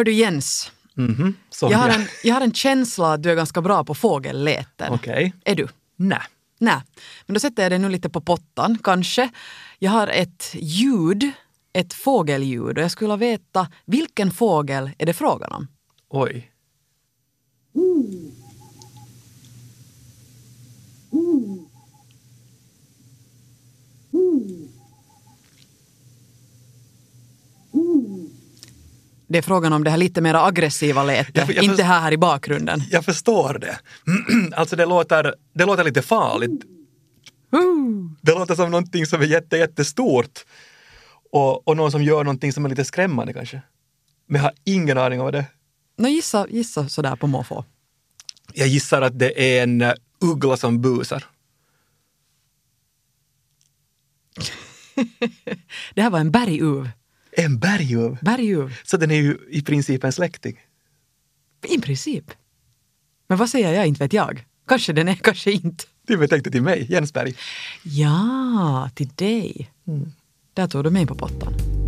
Hör du Jens, Mhm, som jag har, en, jag har en känsla att du är ganska bra på fågelläten. Okej. Är du? Nej. Nej, men då sätter jag det nu lite på pottan kanske. Jag har ett ljud, ett fågelljud och jag skulle vilja veta vilken fågel är det frågan om? Oj. Det är frågan om det här lite mer aggressiva lätet, Jag- jag inte här, här i bakgrunden. Jag förstår det. alltså det låter, det låter lite farligt. Det låter som någonting som är jätte, jättestort. Och, och någon som gör någonting som är lite skrämmande kanske. Men jag har ingen aning om vad det är. Nå, gissa, gissa sådär på måfå. Jag gissar att det är en eh, uggla som busar. Det här var en berguv. En berguv. Berguv, Så den är ju i princip en släkting. i princip. Men vad säger jag, inte vet jag. Kanske den är, kanske inte. Du var tänkte till mig, Jensberg. Ja, till dig. Där tog du mig på pottan.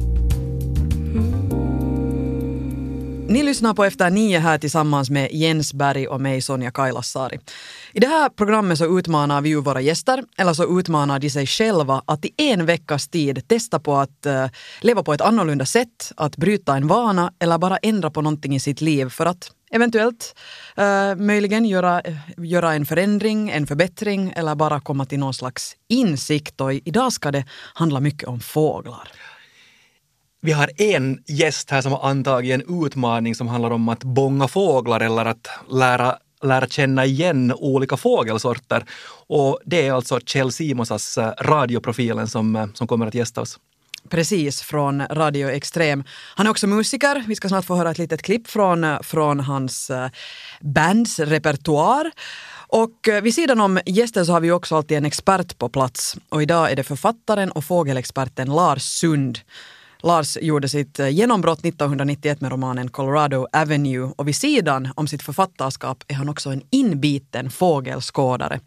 Ni lyssnar på Efter nio här tillsammans med Jens Berg och mig Sonja Kailasari. I det här programmet så utmanar vi ju våra gäster, eller så utmanar de sig själva att i en veckas tid testa på att eh, leva på ett annorlunda sätt, att bryta en vana eller bara ändra på någonting i sitt liv för att eventuellt uh, möjligen göra, eh, göra en förändring, en förbättring eller bara komma till någon slags insikt. Och idag ska det handla mycket om fåglar. Vi har en gäst här som har antagit en utmaning som handlar om att bånga fåglar eller att lära, lära känna igen olika fågelsorter. Och det är alltså Kjell Simonsas eh, radioprofilen som, eh, som kommer att gästa oss. Precis, från Radio Extrem. Han är också musiker. Vi ska snart få höra ett litet klipp från, eh, från hans bands repertoar. Och vid sidan om gästen så har vi också alltid en expert på plats. Och idag är det författaren och fågelexperten Lars Sund. Lars gjorde sitt eh, genombrott 1991 med romanen Colorado Avenue och vid sidan om sitt författarskap är han också en inbiten fågelskådare.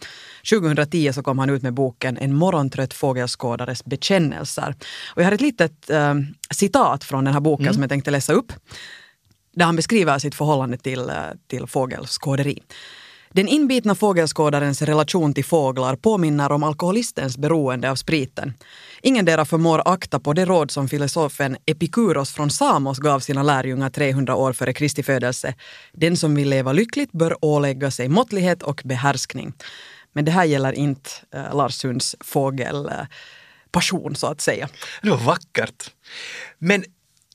2010 så kom han ut med boken En morgontrött fågelskådares bekännelser. Och jag har ett litet eh, citat från den här boken som jag tänkte läsa upp där han beskriver sitt förhållande till, eh, till fågelskåderi. Den inbitna fågelskådarens relation till fåglar påminner om alkoholistens beroende av spriten. Ingendera förmår akta på det råd som filosofen Epikuros från Samos gav sina lärjungar 300 år före Kristi födelse. Den som vill leva lyckligt bör ålägga sig måttlighet och behärskning. Men det här gäller inte eh, Lars Sunds fågelpassion så att säga. Det var vackert. Men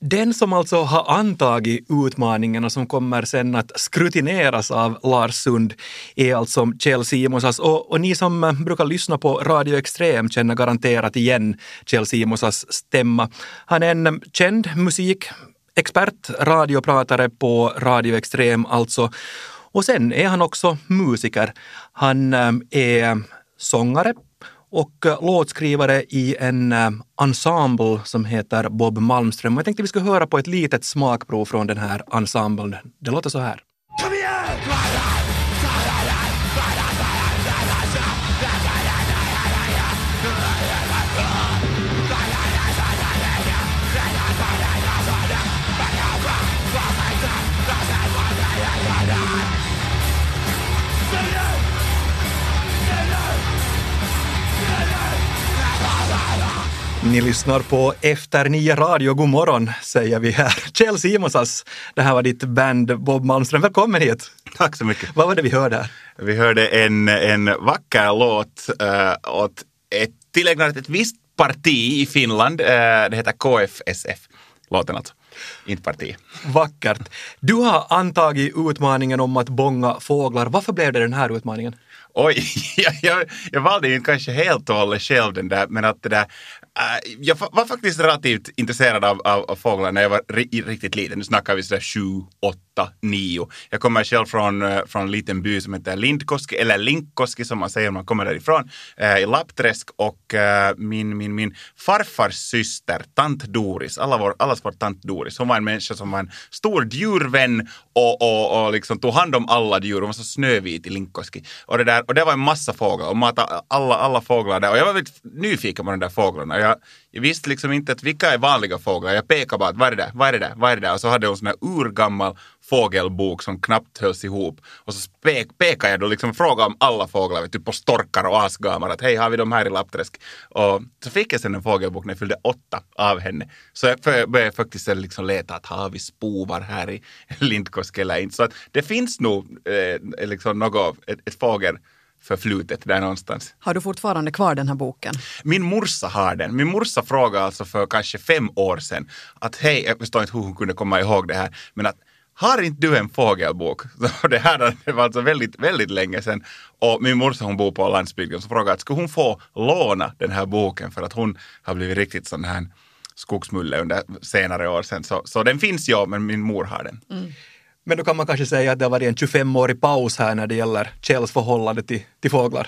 den som alltså har antagit utmaningen och som kommer sen att skrutineras av Lars Sund är alltså Kjell Simonsas. Och, och ni som eh, brukar lyssna på Radio Extrem känner garanterat igen Kjell Simonsas stämma. Han är en eh, känd musikexpert, radiopratare på Radio Extrem alltså. Och sen är han också musiker. Han eh, är sångare, och eh, låtskrivare i en eh, ensemble som heter Bob Malmström. Jag tänkte vi skulle höra på ett litet smakprov från den här ensemblen. Det låter så här. Ni lyssnar på Efter nio radio. God morgon säger vi här. Kjell Simonsas, det här var ditt band Bob Malmström. Välkommen hit! Tack så mycket. Vad var det vi hörde här? Vi hörde en, en vacker låt uh, åt ett tillägnat ett visst parti i Finland. Uh, det heter KFSF, låten alltså. Inte parti. Vackert. Du har antagit utmaningen om att bånga fåglar. Varför blev det den här utmaningen? Oj, jag, jag, jag valde ju kanske helt och hållet själv den där, men att det där äh, jag var faktiskt relativt intresserad av, av, av fåglar när jag var ri, riktigt liten. Nu snackar vi sådär sju, åtta åtta, nio. Jag kommer själv från, eh, från en liten by som heter Lindkoski, eller Linkkoski som man säger om man kommer därifrån, eh, i Lappträsk. Och eh, min, min, min farfars syster, tant Doris, alla vår, allas vår tant Doris, hon var en människa som var en stor djurvän och, och, och liksom tog hand om alla djur. Hon var så snövit i Linkkoski. Och det, där, och det var en massa fåglar och matade alla, alla fåglar där. Och jag var väldigt nyfiken på de där fåglarna. Jag, jag visste liksom inte att vilka är vanliga fåglar. Jag pekade bara att vad är det där, vad är det där, vad är det där? Och så hade hon en sån här urgammal fågelbok som knappt hölls ihop. Och så pek, pekade jag då liksom frågade om alla fåglar, typ på storkar och asgamar, att hej, har vi de här i Lappträsk? Och så fick jag sen en fågelbok när jag fyllde åtta av henne. Så jag började faktiskt liksom leta att har vi spovar här i Lindkosk eller inte? Så att det finns nog eh, liksom något, ett, ett fågel förflutet där någonstans. Har du fortfarande kvar den här boken? Min morsa har den. Min morsa frågade alltså för kanske fem år sedan att hej, jag förstår inte hur hon kunde komma ihåg det här, men att har inte du en fågelbok? Så det här det var alltså väldigt, väldigt länge sedan. Och min morsa hon bor på landsbygden så frågade att skulle hon få låna den här boken för att hon har blivit riktigt sån här skogsmulle under senare år sedan. Så, så den finns ju, men min mor har den. Mm. Men då kan man kanske säga att det har varit en 25-årig paus här när det gäller Kjells förhållande till, till fåglar.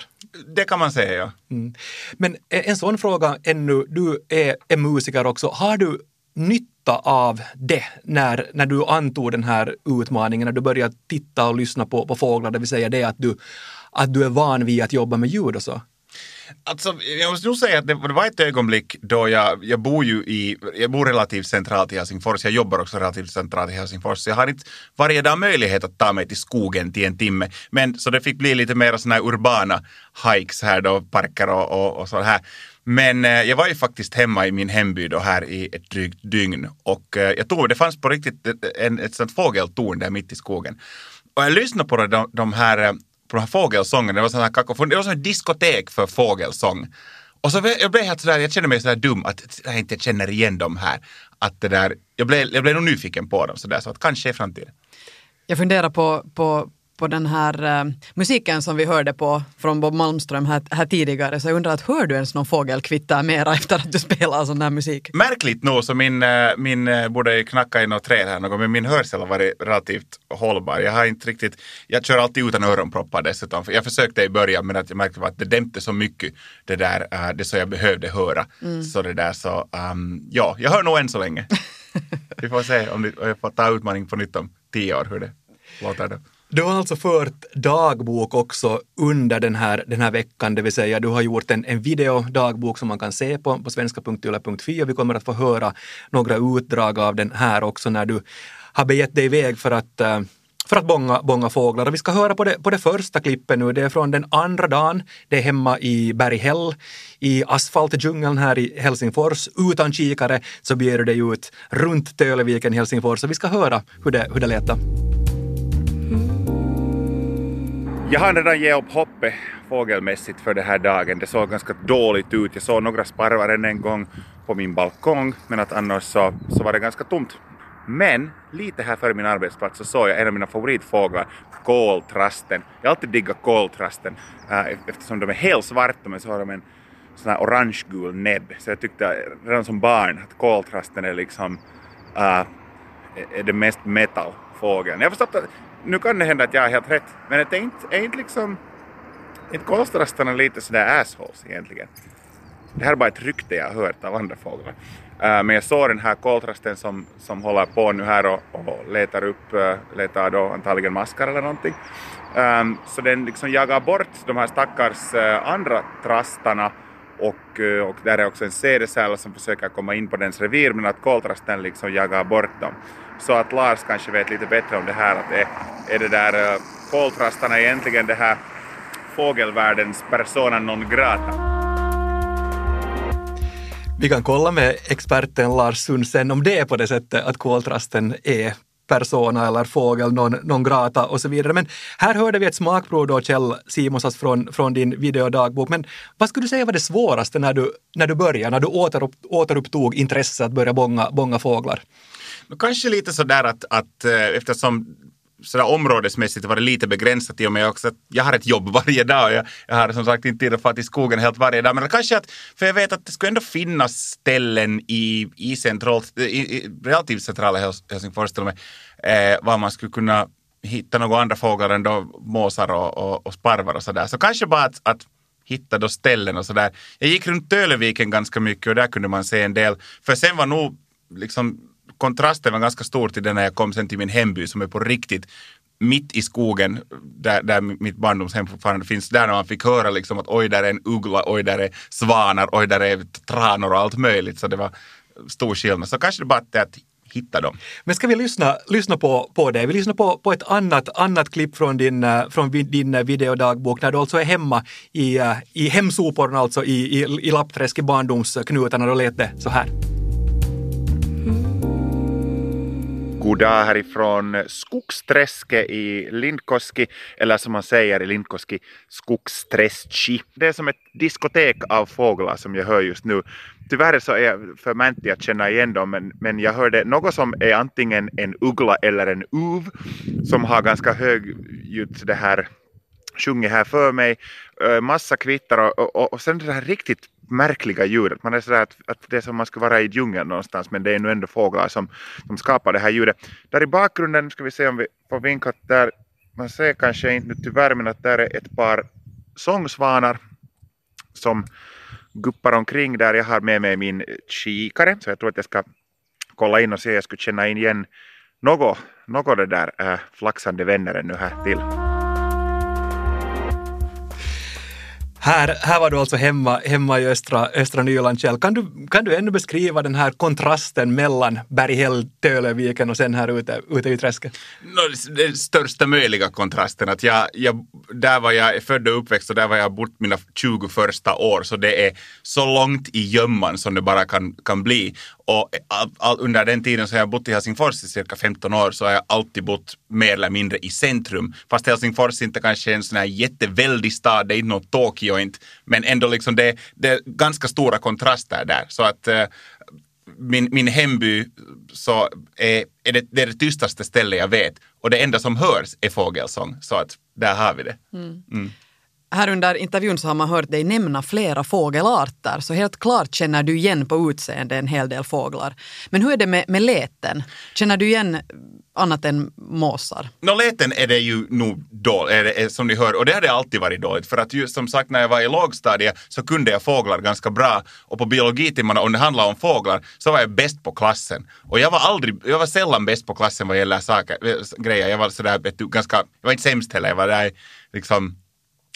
Det kan man säga, ja. Mm. Men en sån fråga ännu, du är, är musiker också. Har du nytta av det när, när du antog den här utmaningen, när du började titta och lyssna på, på fåglar, det vill säga det att du, att du är van vid att jobba med ljud och så? Alltså, jag måste nog säga att det, var ett ögonblick då jag, jag bor ju i, jag bor relativt centralt i Helsingfors, jag jobbar också relativt centralt i Helsingfors, så jag har inte varje dag möjlighet att ta mig till skogen till en timme. Men så det fick bli lite mer sådana här urbana hikes här då, parker och, och, och så här. Men eh, jag var ju faktiskt hemma i min hemby då här i ett drygt dygn och eh, jag tror det fanns på riktigt ett, ett, ett sånt fågeltorn där mitt i skogen. Och jag lyssnade på de, de här eh, på de här fågelsångerna. Det var sån här kakofon, det var som ett diskotek för fågelsång. Och så jag blev helt sådär, jag kände mig sådär dum att jag inte känner igen dem här. Att det där, jag blev, jag blev nog nyfiken på dem sådär, så att kanske i framtiden. Jag funderar på, på på den här uh, musiken som vi hörde på från Bob Malmström här, här, tidigare, så jag undrar att hör du ens någon fågelkvitter mera efter att du spelar sån här musik? Märkligt nog så min, uh, min uh, borde knacka i något träd här något, men min hörsel har varit relativt hållbar. Jag har inte riktigt, jag kör alltid utan öronproppar dessutom. Jag försökte i början men att jag märkte att det dämpte så mycket det där, uh, det så jag behövde höra. Mm. Så det där så, um, ja, jag hör nog än så länge. vi får se om jag får ta utmaning på nytt om tio år hur det låter då. Du har alltså fört dagbok också under den här, den här veckan, det vill säga du har gjort en, en videodagbok som man kan se på, på svenska.yle.fi och vi kommer att få höra några utdrag av den här också när du har begett dig iväg för att eh, för att bonga, bonga fåglar. Och vi ska höra på det, på det första klippet nu. Det är från den andra dagen. Det är hemma i Berghäll i asfaltdjungeln här i Helsingfors. Utan kikare så beger du dig ut runt Töleviken, Helsingfors. Och vi ska höra hur det, hur det lät. Jag har redan gett upp hoppet fågelmässigt för den här dagen. Det såg ganska dåligt ut. Jag såg några sparvar än en gång på min balkong, men att annars så, så var det ganska tomt. Men lite här före min arbetsplats så såg jag en av mina favoritfåglar, koltrasten. Jag har alltid diggat koltrasten äh, eftersom de är helt svarta men så har de en sån här orangegul näbb. Så jag tyckte redan som barn att koltrasten är liksom äh, är det mest metal fågeln. Jag förstått att nu kan det hända att jag har helt rätt, men är inte, är inte liksom, inte kolstrastarna lite sådär assholes egentligen? Det här är bara ett rykte jag har hört av andra fåglar. Uh, men jag såg den här koltrasten som, som håller på nu här och, och letar upp, uh, letar då antagligen maskar eller någonting. Um, så den liksom jagar bort de här stackars uh, andra trastarna och, och där är också en sädesärla som försöker komma in på dens revir men att koltrasten liksom jagar bort dem. Så att Lars kanske vet lite bättre om det här att det är, är det där koltrastarna egentligen det här fågelvärldens persona non grata? Vi kan kolla med experten Lars Sundsen om det är på det sättet att koltrasten är persona eller fågel non, non grata och så vidare. Men här hörde vi ett smakprov då, Kjell Simonsas, från, från din videodagbok. Men vad skulle du säga var det svåraste när du, när du började, när du återupp, återupptog intresset att börja bonga, bonga fåglar? Kanske lite sådär att, att eh, eftersom sådär områdesmässigt varit lite begränsat i och med också att jag har ett jobb varje dag och jag, jag har som sagt inte tid att fara till skogen helt varje dag. Men kanske att, för jag vet att det skulle ändå finnas ställen i, i, centralt, i, i relativt centrala Helsingfors till och med, eh, var man skulle kunna hitta några andra fåglar än då måsar och, och, och sparvar och sådär. Så kanske bara att, att hitta då ställen och sådär. Jag gick runt Töleviken ganska mycket och där kunde man se en del. För sen var nog liksom kontrasten var ganska stor till den när jag kom sen till min hemby som är på riktigt mitt i skogen, där, där mitt barndomshem fortfarande finns, där man fick höra liksom att oj, där är en uggla, oj, där är svanar, oj, där är tranor och allt möjligt. Så det var stor skillnad. Så kanske det bara är att hitta dem. Men ska vi lyssna, lyssna på, på det? Vi lyssnar på, på ett annat, annat klipp från din, eh, från din eh, videodagbok när du alltså är hemma i, eh, i hemsoporna, alltså i, i, i Lappträsk i barndomsknutarna. Då lät det så här. God dag härifrån Skogsträske i Lindkoski, eller som man säger i Lindkoski, Skogsträski. Det är som ett diskotek av fåglar som jag hör just nu. Tyvärr så är jag för mäntig att känna igen dem, men, men jag hörde något som är antingen en uggla eller en uv som har ganska hög det här sjungit här för mig, eh, massa kvittar och, och, och sen det här riktigt märkliga ljudet. Man är sådär att, att det är som man skulle vara i djungeln någonstans men det är nu ändå fåglar som, som skapar det här ljudet. Där i bakgrunden ska vi se om vi får vinkat där, man ser kanske inte nu tyvärr men att där är ett par sångsvanar som guppar omkring där. Jag har med mig min kikare så jag tror att jag ska kolla in och se, jag skulle känna in igen något, något det där äh, flaxande vänner ännu här till. Här, här var du alltså hemma, hemma i östra, östra Nyland Kjell. Kan du, kan du ännu beskriva den här kontrasten mellan Berghäll, Töleviken och sen här ute, ute i träsket? No, den största möjliga kontrasten. Att jag, jag, där var jag född och uppväxt och där var jag bort mina 20 första år. Så det är så långt i gömman som det bara kan, kan bli. Och all, all, under den tiden så har jag bott i Helsingfors i cirka 15 år så har jag alltid bott mer eller mindre i centrum. Fast Helsingfors inte kanske är en sån här jätteväldig stad, det är inte något Tokyo inte, men ändå liksom det, det är ganska stora kontraster där. Så att uh, min, min hemby så är, är det, det, är det tystaste stället jag vet och det enda som hörs är fågelsång. Så att där har vi det. Mm. Mm här under intervjun så har man hört dig nämna flera fågelarter, så helt klart känner du igen på utseende en hel del fåglar. Men hur är det med, med läten? Känner du igen annat än måsar? No, läten är det ju nog dåligt, som ni hör, och det har det alltid varit dåligt. För att just som sagt när jag var i lågstadiet så kunde jag fåglar ganska bra och på biologitimmarna, om det handlade om fåglar, så var jag bäst på klassen. Och jag var aldrig, jag var sällan bäst på klassen vad gäller saker, eh, grejer. Jag var sådär, vet du, ganska, jag var inte sämst heller, jag var där liksom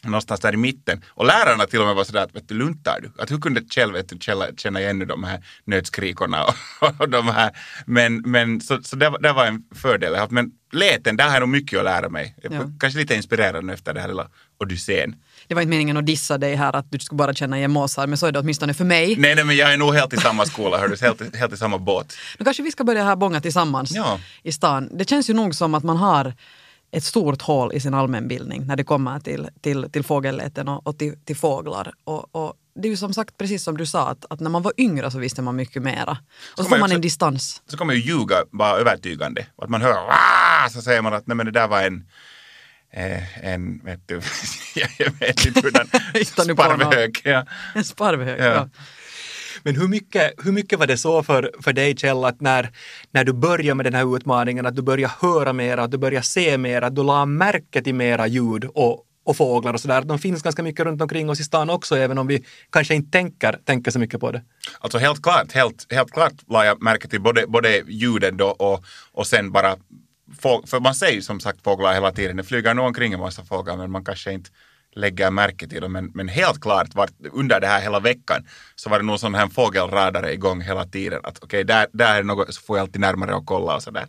någonstans där i mitten. Och lärarna till och med var sådär att vet du, luntar du? Att hur kunde Kjell vet du, känna igen de här nötskrikorna och, och de här. Men, men så, så det, det var en fördel jag haft. Men läten, där har jag nog mycket att lära mig. Ja. Kanske lite inspirerad efter det här lilla odyssén. Det var inte meningen att dissa dig här att du skulle bara känna igen måsar, men så är det åtminstone för mig. Nej, nej men jag är nog helt i samma skola, hördu, helt, helt i samma båt. Då kanske vi ska börja här bånga tillsammans ja. i stan. Det känns ju nog som att man har ett stort hål i sin allmänbildning när det kommer till, till, till fågelläten och, och till, till fåglar. Och, och, det är ju som sagt precis som du sa, att, att när man var yngre så visste man mycket mera. Och så, så får man en distans. Så kommer ju ljuga bara övertygande. Att man hör Wah! så säger man att nej men det där var en eh, en, vet du, jag vet inte hur den, sparvhög. Ja. En sparvhög, ja. ja. Men hur mycket, hur mycket var det så för, för dig Kjell att när, när du började med den här utmaningen, att du började höra mera, att du började se mera, att du la märke till mera ljud och, och fåglar och sådär. De finns ganska mycket runt omkring oss i stan också, även om vi kanske inte tänker, tänker så mycket på det. Alltså helt klart, helt, helt klart la jag märke till både, både ljudet då och, och sen bara för man ser ju som sagt fåglar hela tiden. Det flyger nog omkring en massa fåglar men man kanske inte lägger märke till dem. Men, men helt klart var, under det här hela veckan så var det nog sån här fågelradare igång hela tiden. Att okej, okay, där, där är något, så får jag alltid närmare och kolla och sådär.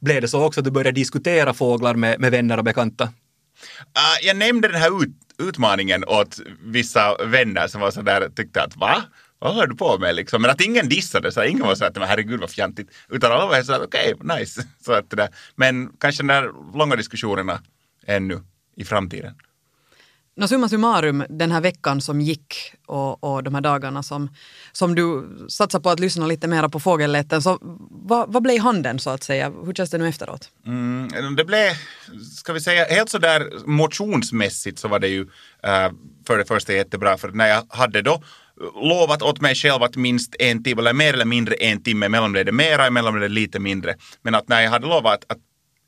Blev det så också att du började diskutera fåglar med, med vänner och bekanta? Uh, jag nämnde den här ut, utmaningen åt vissa vänner som var sådär, tyckte att va? Vad håller du på med liksom? Men att ingen dissade, så ingen var så att herregud vad fjantigt. Utan alla var så att okej, okay, nice. Så att det där. Men kanske de där långa diskussionerna ännu i framtiden. No, summa summarum, den här veckan som gick och, och de här dagarna som, som du satsar på att lyssna lite mer på fågelläten, så vad, vad blev handen så att säga? Hur känns det nu efteråt? Mm, det blev, ska vi säga, helt sådär motionsmässigt så var det ju äh, för det första jättebra, för när jag hade då lovat åt mig själv att minst en timme, eller mer eller mindre en timme, emellan blev det mera, emellan blev det lite mindre. Men att när jag hade lovat att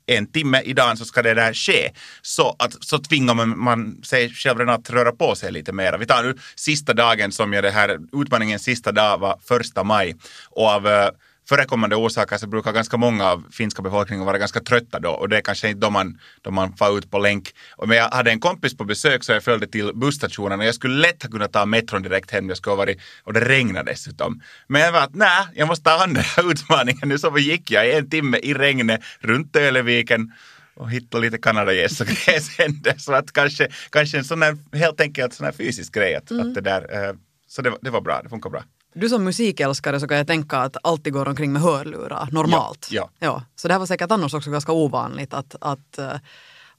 en timme i dagen så ska det där ske. Så, att, så tvingar man, man sig själv redan att röra på sig lite mer. Vi tar nu sista dagen som jag det här, utmaningens sista dag var första maj. Och av uh, förekommande orsaker så brukar ganska många av finska befolkningen vara ganska trötta då och det är kanske inte då man, då man far ut på länk. Men jag hade en kompis på besök så jag följde till busstationen och jag skulle lätt ha kunnat ta metron direkt hem. Jag skulle varit, och det regnade dessutom. Men jag var att nej, jag måste ta andra utmaningen. Nu så gick jag en timme i regnet runt Töleviken och hitta lite kanadagäss och sen. Så att kanske, kanske en sån här, helt enkelt sån här fysisk grej. Att, mm. att det där, eh, så det, det var bra, det funkar bra. Du som musikälskare så kan jag tänka att alltid går omkring med hörlurar normalt. Ja, ja. ja så det här var säkert annars också ganska ovanligt att, att uh,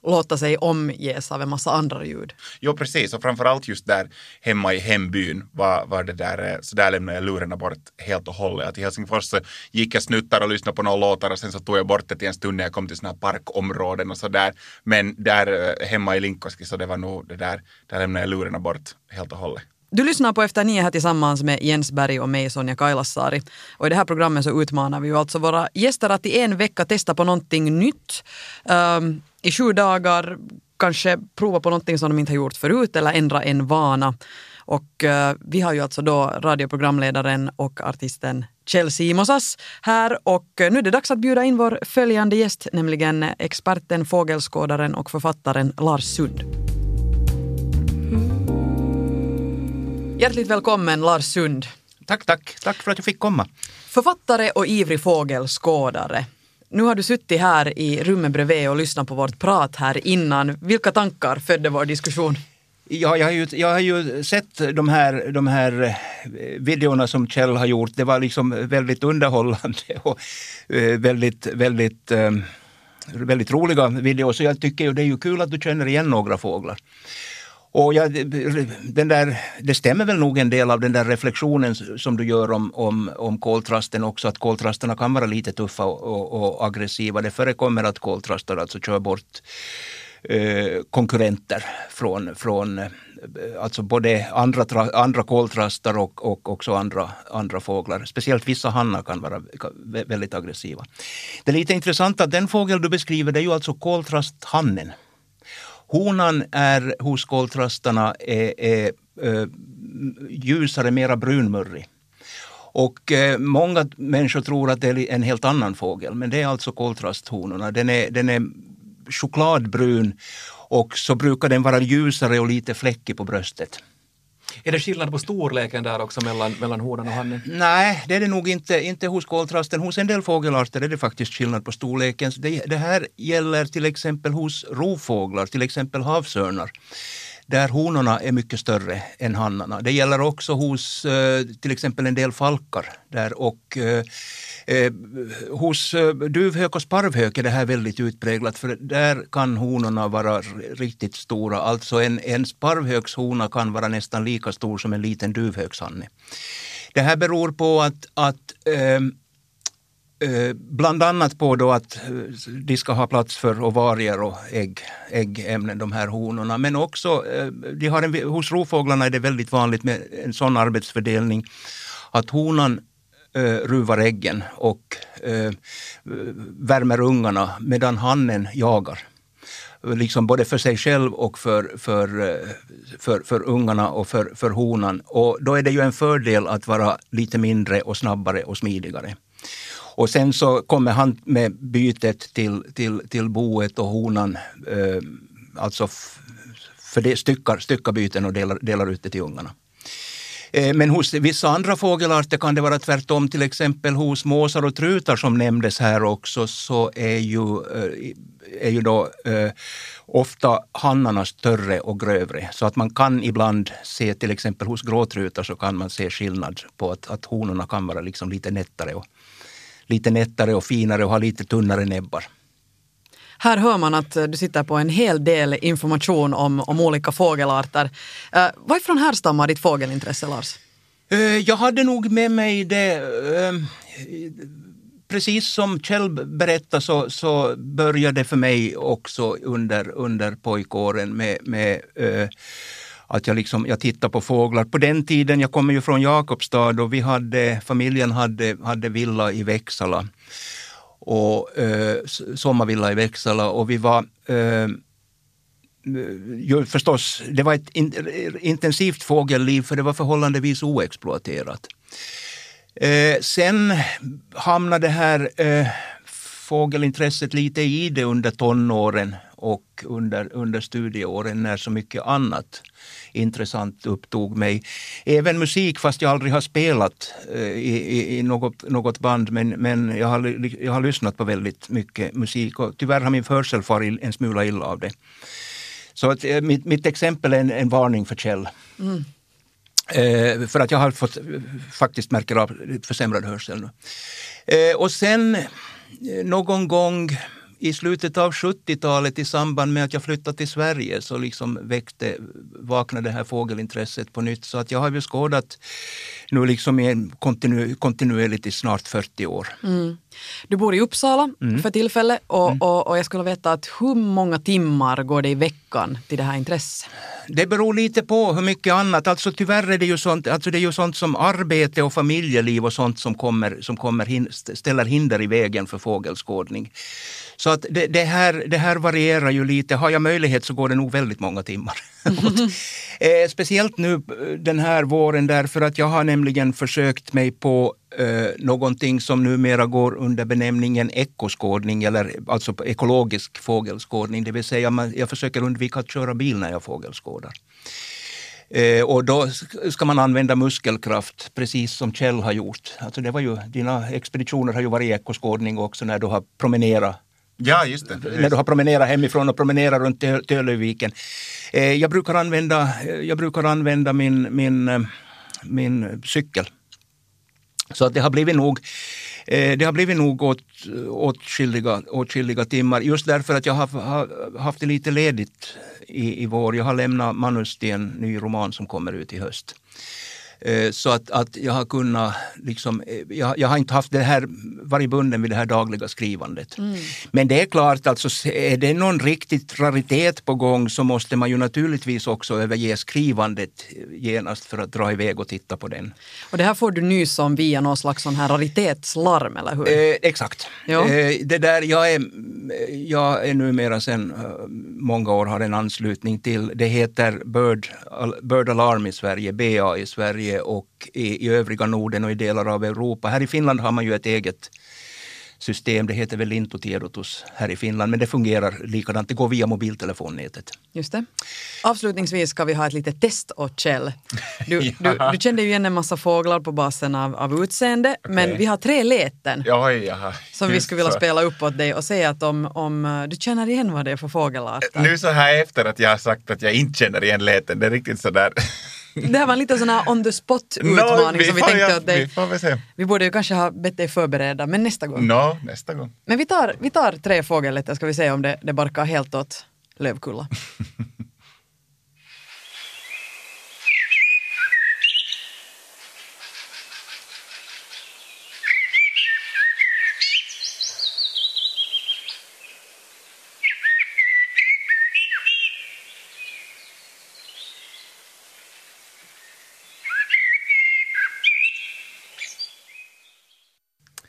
låta sig omges av en massa andra ljud. Jo, precis. Och framförallt just där hemma i hembyn var, var det där, eh, så där lämnade jag lurarna bort helt och hållet. Att I Helsingfors så gick jag snuttar och lyssnade på några låtar och sen så tog jag bort det till en stund när jag kom till sådana här parkområden och så där. Men där eh, hemma i Linkoski så det var nog det där, där lämnade jag lurarna bort helt och hållet. Du lyssnar på Efter nio här tillsammans med Jens Berg och mig Sonja Kailasari. Och i det här programmet så utmanar vi ju alltså våra gäster att i en vecka testa på någonting nytt. Um, I sju dagar kanske prova på någonting som de inte har gjort förut eller ändra en vana. Och uh, vi har ju alltså då radioprogramledaren och artisten Kjell Simosas här och eh, nu är det dags att bjuda in vår följande gäst, nämligen experten, fågelskådaren och författaren Lars Sund. Hjärtligt välkommen Lars Sund. Tack, tack. Tack för att jag fick komma. Författare och ivrig fågelskådare. Nu har du suttit här i rummet bredvid och lyssnat på vårt prat här innan. Vilka tankar födde vår diskussion? Ja, jag, har ju, jag har ju sett de här, de här eh, videorna som Kjell har gjort. Det var liksom väldigt underhållande och eh, väldigt, väldigt, eh, väldigt roliga videor. Så jag tycker ju det är ju kul att du känner igen några fåglar. Och ja, den där, det stämmer väl nog en del av den där reflektionen som du gör om, om, om koltrasten också, att koltrasterna kan vara lite tuffa och, och, och aggressiva. Det förekommer att koltrastar alltså kör bort eh, konkurrenter från, från eh, alltså både andra, andra koltrastar och, och också andra, andra fåglar. Speciellt vissa hannar kan vara väldigt aggressiva. Det är lite intressant att den fågel du beskriver det är ju alltså koltrasthannen. Honan är hos koltrastarna är, är, är ljusare, mera brunmurrig. Och eh, många människor tror att det är en helt annan fågel, men det är alltså koltrasthonorna. Den är, den är chokladbrun och så brukar den vara ljusare och lite fläckig på bröstet. Är det skillnad på storleken där också mellan, mellan honan och hannen? Nej, det är det nog inte, inte hos koltrasten. Hos en del fågelarter är det faktiskt skillnad på storleken. Det, det här gäller till exempel hos rovfåglar, till exempel havsörnar där honorna är mycket större än hannarna. Det gäller också hos eh, till exempel en del falkar där och eh, eh hos eh, duvhök och sparvhök är det här väldigt utpräglat för där kan honorna vara riktigt stora. Alltså en, en sparvhökshona kan vara nästan lika stor som en liten duvhökshanne. Det här beror på att, att eh Eh, bland annat på då att eh, de ska ha plats för ovarier och ägg, äggämnen, de här honorna. Men också eh, de har en, hos rovfåglarna är det väldigt vanligt med en sån arbetsfördelning att honan ruvar äggen och värmer ungarna medan hannen jagar. Liksom både för sig själv och för, för, för, för ungarna och för, för honan. Och då är det ju en fördel att vara lite mindre och snabbare och smidigare. Och sen så kommer han med bytet till, till, till boet och honan eh, alltså för det styckar, styckar byten och delar, delar ut det till ungarna. Eh, men hos vissa andra fågelarter kan det vara tvärtom. Till exempel hos måsar och trutar som nämndes här också så är ju, eh, är ju då eh, ofta hannarna större och grövre. Så att man kan ibland se till exempel hos gråtrutar så kan man se skillnad på att, att honorna kan vara liksom lite nättare och, lite nättare och finare och ha lite tunnare näbbar. Här hör man att du sitter på en hel del information om, om olika fågelarter. Uh, varifrån härstammar ditt fågelintresse, Lars? Uh, jag hade nog med mig det uh, precis som Kjell berättade så, så började det för mig också under, under pojkåren med, med uh, att jag, liksom, jag tittar på fåglar. På den tiden, jag kommer ju från Jakobstad och vi hade, familjen hade, hade villa i Växala. Och eh, sommarvilla i Växala och vi var eh, eh, ju, förstås, det var ett in, intensivt fågelliv för det var förhållandevis oexploaterat. Eh, sen hamnade det här eh, fågelintresset lite i det under tonåren och under, under studieåren när så mycket annat intressant upptog mig. Även musik, fast jag aldrig har spelat eh, i, i, något, något band, men, men jag, har, jag har lyssnat på väldigt mycket musik och tyvärr har min hörsel farit en smula illa av det. Så att, eh, mitt, mitt exempel är en, en varning för Kjell. Mm. Eh, för att jag har fått faktiskt märker av försämrad hörsel nu. Eh, och sen eh, någon gång i slutet av 70-talet i samband med att jag flyttade till Sverige så liksom väckte, vaknade det här fågelintresset på nytt. Så att jag har ju skådat nu liksom i kontinu, kontinuerligt i snart 40 år. Mm. Du bor i Uppsala mm. för tillfället och, mm. och, och, jag skulle veta att hur många timmar går det i veckan till det här intresset? Det beror lite på hur mycket annat. Alltså tyvärr är det ju sånt, alltså det är ju sånt som arbete och familjeliv och sånt som, kommer, som kommer ställer hinder i vägen för fågelskådning. Så att det, det, här, det här varierar ju lite. Har jag möjlighet så går det nog väldigt många timmar. eh, speciellt nu eh, den här våren därför att jag har nämligen försökt mig på eh, någonting som numera går under benämningen ekoskådning eller alltså ekologisk fågelskådning. Det vill säga man, jag försöker undvika att köra bil när jag fågelskådar. Eh, och då ska man använda muskelkraft, precis som Kjell har gjort. Alltså det var ju, dina expeditioner har ju varit ekoskådning också när du har promenerat Ja, just det. När du har promenerat hemifrån och promenerat runt Tölöviken. Eh, jag brukar använda, jag brukar använda min, min, eh, min cykel. Så att det har blivit nog eh, det har blivit nog åt, åtskilliga, åtskilliga timmar just därför att jag har, har haft det lite ledigt i, i vår. Jag har lämnat manus till en ny roman som kommer ut i höst. Eh, så att, att jag har kunnat, liksom, eh, jag, jag, har inte haft det här, varit bunden vid det här dagliga skrivandet. Mm. Men det är klart, alltså, är det någon riktigt raritet på gång så måste man ju naturligtvis också överge skrivandet genast för att dra iväg och titta på den. Och det här får du nys om via någon slags sån här raritetslarm, eller hur? Eh, exakt. Eh, det där, jag, är, jag är numera sedan eh, många år har en anslutning till, det heter Bird, Bird Alarm i Sverige, BA i Sverige Sverige och i, i övriga Norden och i delar av Europa. Här i Finland har man ju ett eget system. Det heter väl Lintotiedotus här i Finland, men det fungerar likadant. Det går via mobiltelefonnätet. Just det. Avslutningsvis ska vi ha ett litet test åt Kjell. Du, ja. du, du, kände ju igen en massa fåglar på basen av, av utseende, okay. men vi har tre läten Oj, jaha. som vi skulle vilja så. spela upp åt dig och se att om, om eh, du känner igen vad det är för fågelarter. Nu så här efter att jag har sagt att jag inte känner igen läten, det är riktigt sådär det här var en liten sån här on the spot utmaning no, som vi tänkte ja, åt dig. Vi, vi borde ju kanske ha bett dig förbereda, men nästa gång. No, nästa gång. Men vi tar, vi tar tre fågellätter ska vi se om det, det barkar helt åt Lövkulla.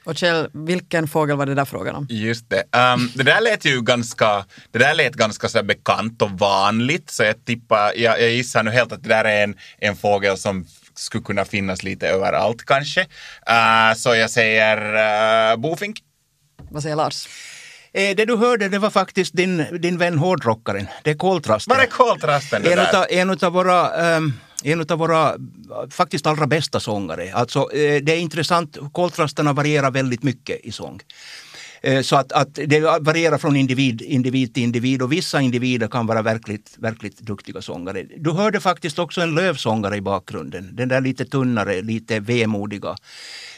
Och Kjell, vilken fågel var det där frågan om? Just det. Um, det där lät ju ganska, det där lät ganska så bekant och vanligt, så jag tippar, jag, jag gissar nu helt att det där är en, en fågel som skulle kunna finnas lite överallt kanske. Uh, så jag säger uh, bofink. Vad säger Lars? Eh, det du hörde det var faktiskt din, din vän hårdrockaren. Det är koltrasten. Var är koltrasten? En, utav, en utav våra um, en av våra faktiskt allra bästa sångare. Alltså, eh, det är intressant, koltrasterna varierar väldigt mycket i sång. Eh, så att, att det varierar från individ, individ till individ och vissa individer kan vara verkligt, verkligt duktiga sångare. Du hörde faktiskt också en lövsångare i bakgrunden. Den där lite tunnare, lite vemodiga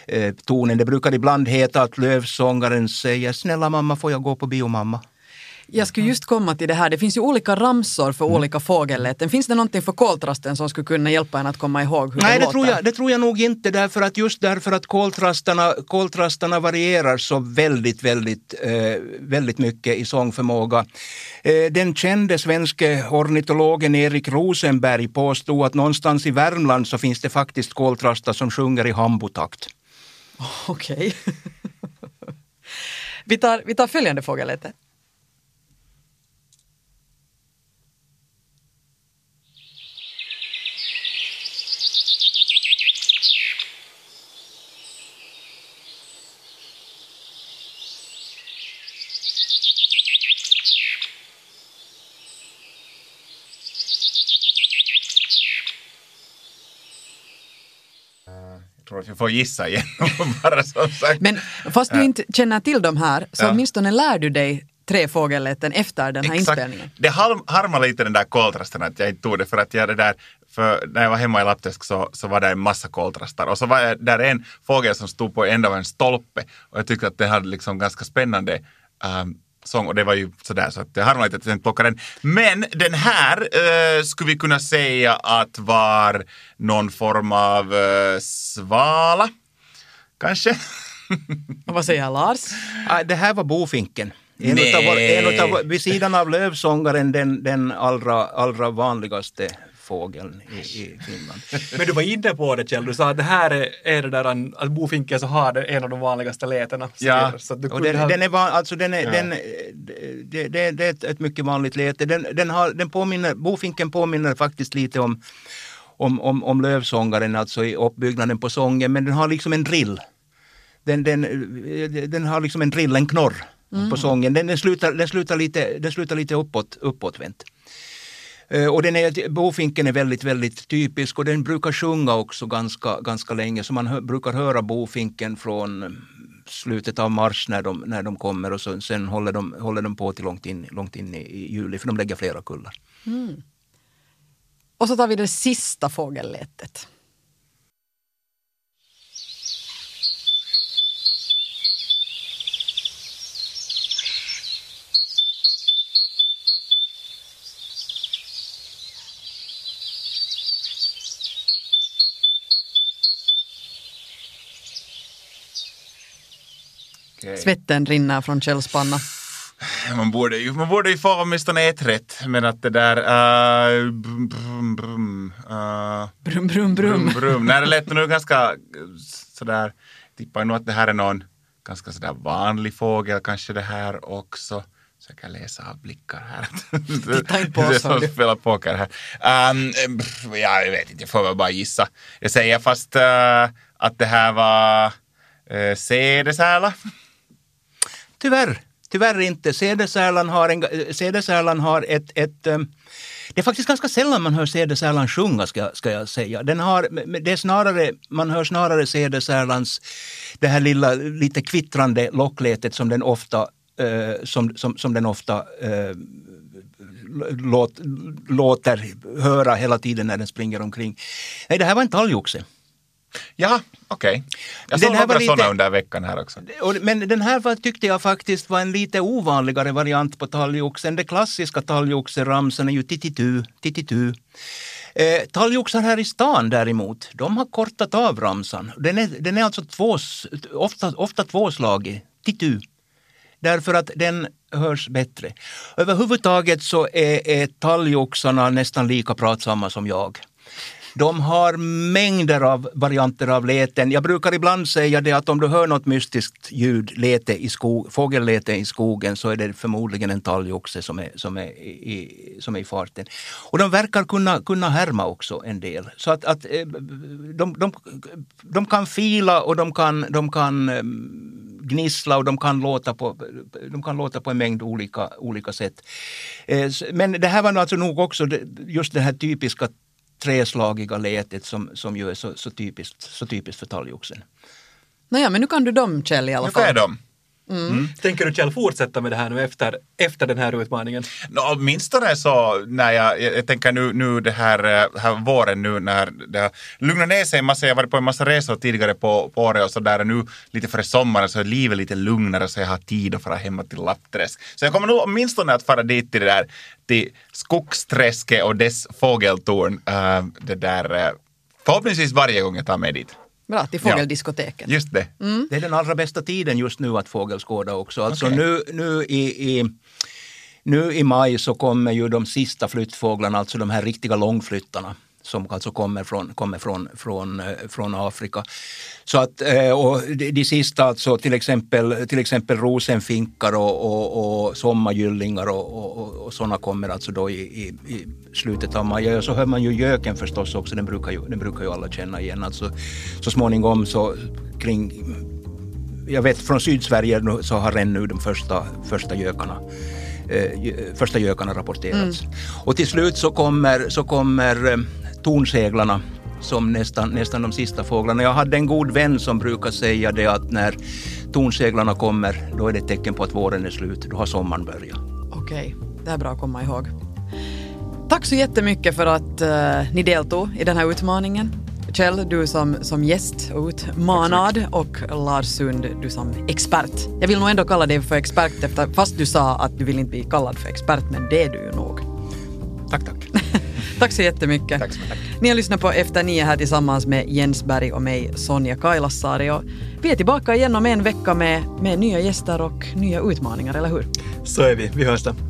eh, tonen. Det brukar ibland heta att lövsångaren säger snälla mamma får jag gå på bio mamma. Jag skulle just komma till det här, det finns ju olika ramsor för olika fågelläten. Finns det någonting för koltrasten som skulle kunna hjälpa en att komma ihåg hur Nej, det, det tror, jag, det tror jag nog inte därför att just därför att koltrastarna, koltrastarna varierar så väldigt, väldigt, eh, väldigt mycket i sångförmåga. Eh, den kände svenske ornitologen Erik Rosenberg påstod att någonstans i Värmland så finns det faktiskt koltrastar som sjunger i hambotakt. Okej. vi, tar, vi tar följande fågelläte. Vi får gissa igen bara som sagt. Men fast du inte känner till de här så Ja. åtminstone lär du dig tre fågelläten efter den här inspelningen. Det har- harmar lite den där koltrasten att jag inte tog det för att jag det där, för när jag var hemma i Lappträsk så, så var det en massa koltrastar och så var jag, där en fågel som stod på ända av en stolpe och jag tyckte att det hade liksom ganska spännande um, sång och det var ju sådär så att lite att jag inte plockade den. Men den här eh, skulle vi kunna säga att var någon form av eh, svala, kanske? Och vad säger Lars? Ah, Det här var bofinken. En Nej. utav, en utav, vid sidan av lövsångaren den, den allra, allra vanligaste fågeln i, i Finland. Men du var inne på det Kjell, du sa att det här är, är det där att bofinken så har det en av de vanligaste lätena. Ja. Så att du Och den, ha- den är, van, alltså den är, Ja. den, det, det, det är ett, ett mycket vanligt läte. Den, den, har, den påminner, bofinken påminner faktiskt lite om, om, om, om lövsångaren, alltså i uppbyggnaden på sången, men den har liksom en drill. Den, den, den har liksom en drill, en knorr på sången. Den, den, slutar, den, slutar lite, den slutar lite uppåt, uppåtvänt. Eh, och den är, bofinken är väldigt, väldigt typisk och den brukar sjunga också ganska, ganska länge. Så man hör, brukar höra bofinken från slutet av mars när de, när de kommer och så, sen håller de, håller de på till långt in, långt in i, i juli för de lägger flera kullar. Mm. Och så tar vi det sista fågellätet. Okej. Svetten rinner från Kjells panna. Man borde, ju, man borde ju få åtminstone ett rätt, men att det där... Uh, brum, brum, brum, uh, Brum, brum, brum. brum. Nej, det lät nu ganska eh, sådär... Tippar nog att det här är någon ganska sådär vanlig fågel kanske det här också. Så jag kan läsa av blickar här. Titta inte på Det är oss, som hördu. att spela poker här. Um, ja, jag vet inte, jag får väl bara gissa. Jag säger fast eh, att det här var uh, sädesärla. Tyvärr, tyvärr inte. Sädesärlan har, en, eh, har ett, ett eh, det är faktiskt ganska sällan man hör sädesärlan sjunga ska, ska jag säga. Den har, det är snarare, man hör snarare sädesärlans, det här lilla lite kvittrande lockletet som den ofta, eh, som, som, som den ofta eh, låt, låter höra hela tiden när den springer omkring. Nej, det här var en talgoxe. Ja, okej. Jag Den såg några lite- sådana under veckan här också. Och, men den här var, tyckte jag faktiskt var en lite ovanligare variant på talgoxen. Det klassiska talgoxeramsan är ju tititu, tititu. Eh, talgoxar här i stan däremot, de har kortat av ramsan. Den är, den är alltså tvås, ofta, ofta tvåslagig, titu. Därför att den hörs bättre. Överhuvudtaget så är, är talgoxarna nästan lika pratsamma som jag. De har mängder av varianter av läten. Jag brukar ibland säga det att om du hör något mystiskt ljud, lete i skog, fågelläte i skogen, så är det förmodligen en talgoxe som är, som, är i, som är i farten. Och de verkar kunna, kunna härma också en del. Så att, att eh, de, de, de kan fila och de kan, de kan ehm, gnissla och de kan låta på, de kan låta på en mängd olika, olika sätt. Eh, men det här var nog alltså nog också just den här typiska treslagiga lätet som, som ju är så, så, typiskt, så typiskt för talgoxen. Nåja, men nu kan du dem Kjell i alla Nu kan fall. jag dem. Mm. Tänker du Kjell fortsätta med det här nu efter, efter den här utmaningen? No, åtminstone så när jag, jag, jag tänker nu, nu det här, eh, här våren nu när det har lugnat ner sig en massa, jag har varit på en massa resor tidigare på, på året och så där nu lite före sommaren så är livet lite lugnare så jag har tid att fara hemma till Lappträsk. Så jag kommer nog åtminstone att fara dit till det där, till Skogsträsket och dess fågeltorn, uh, det där, uh, förhoppningsvis varje gång jag tar mig dit. Bra, till fågeldiskoteket. Just det. Mm. Det är den allra bästa tiden just nu att fågelskåda också. Alltså Okej. nu, nu, i, i, nu i maj så kommer ju de sista flyttfåglarna, alltså de här riktiga långflyttarna som alltså kommer från, kommer från, från, eh, från Afrika. Så att, eh, och de, sista, alltså till exempel, till exempel rosenfinkar och, och, och sommargyllingar och, och, och, sådana kommer alltså då i, i, i slutet av maj. Och så hör man ju göken förstås också, den brukar ju, den brukar ju alla känna igen. Alltså, så småningom så kring jag vet från Sydsverige så har ännu de första, första gökarna eh, första gökarna rapporterats. Och till slut så kommer, så kommer tornseglarna som nästan, nästan de sista fåglarna. Jag hade en god vän som brukar säga det att när tornseglarna kommer då är det ett tecken på att våren är slut. Då har sommaren börjat. Okej, det är bra att komma ihåg. Tack så jättemycket för att eh, ni deltog i den här utmaningen. Kjell, du som, som gäst och utmanad och Lars Sund, du som expert. Jag vill nog ändå kalla dig för expert efter, fast du sa att du vill inte bli kallad för expert, men det är du ju nog. Tack, så jättemycket. Tack så mycket. Ni har lyssnat på Efter nio här tillsammans med Jens Berg och mig, Sonja Kailasari. Och vi är tillbaka igen om en vecka med, med nya gäster och nya utmaningar, eller hur? Så är vi, vi hörs då.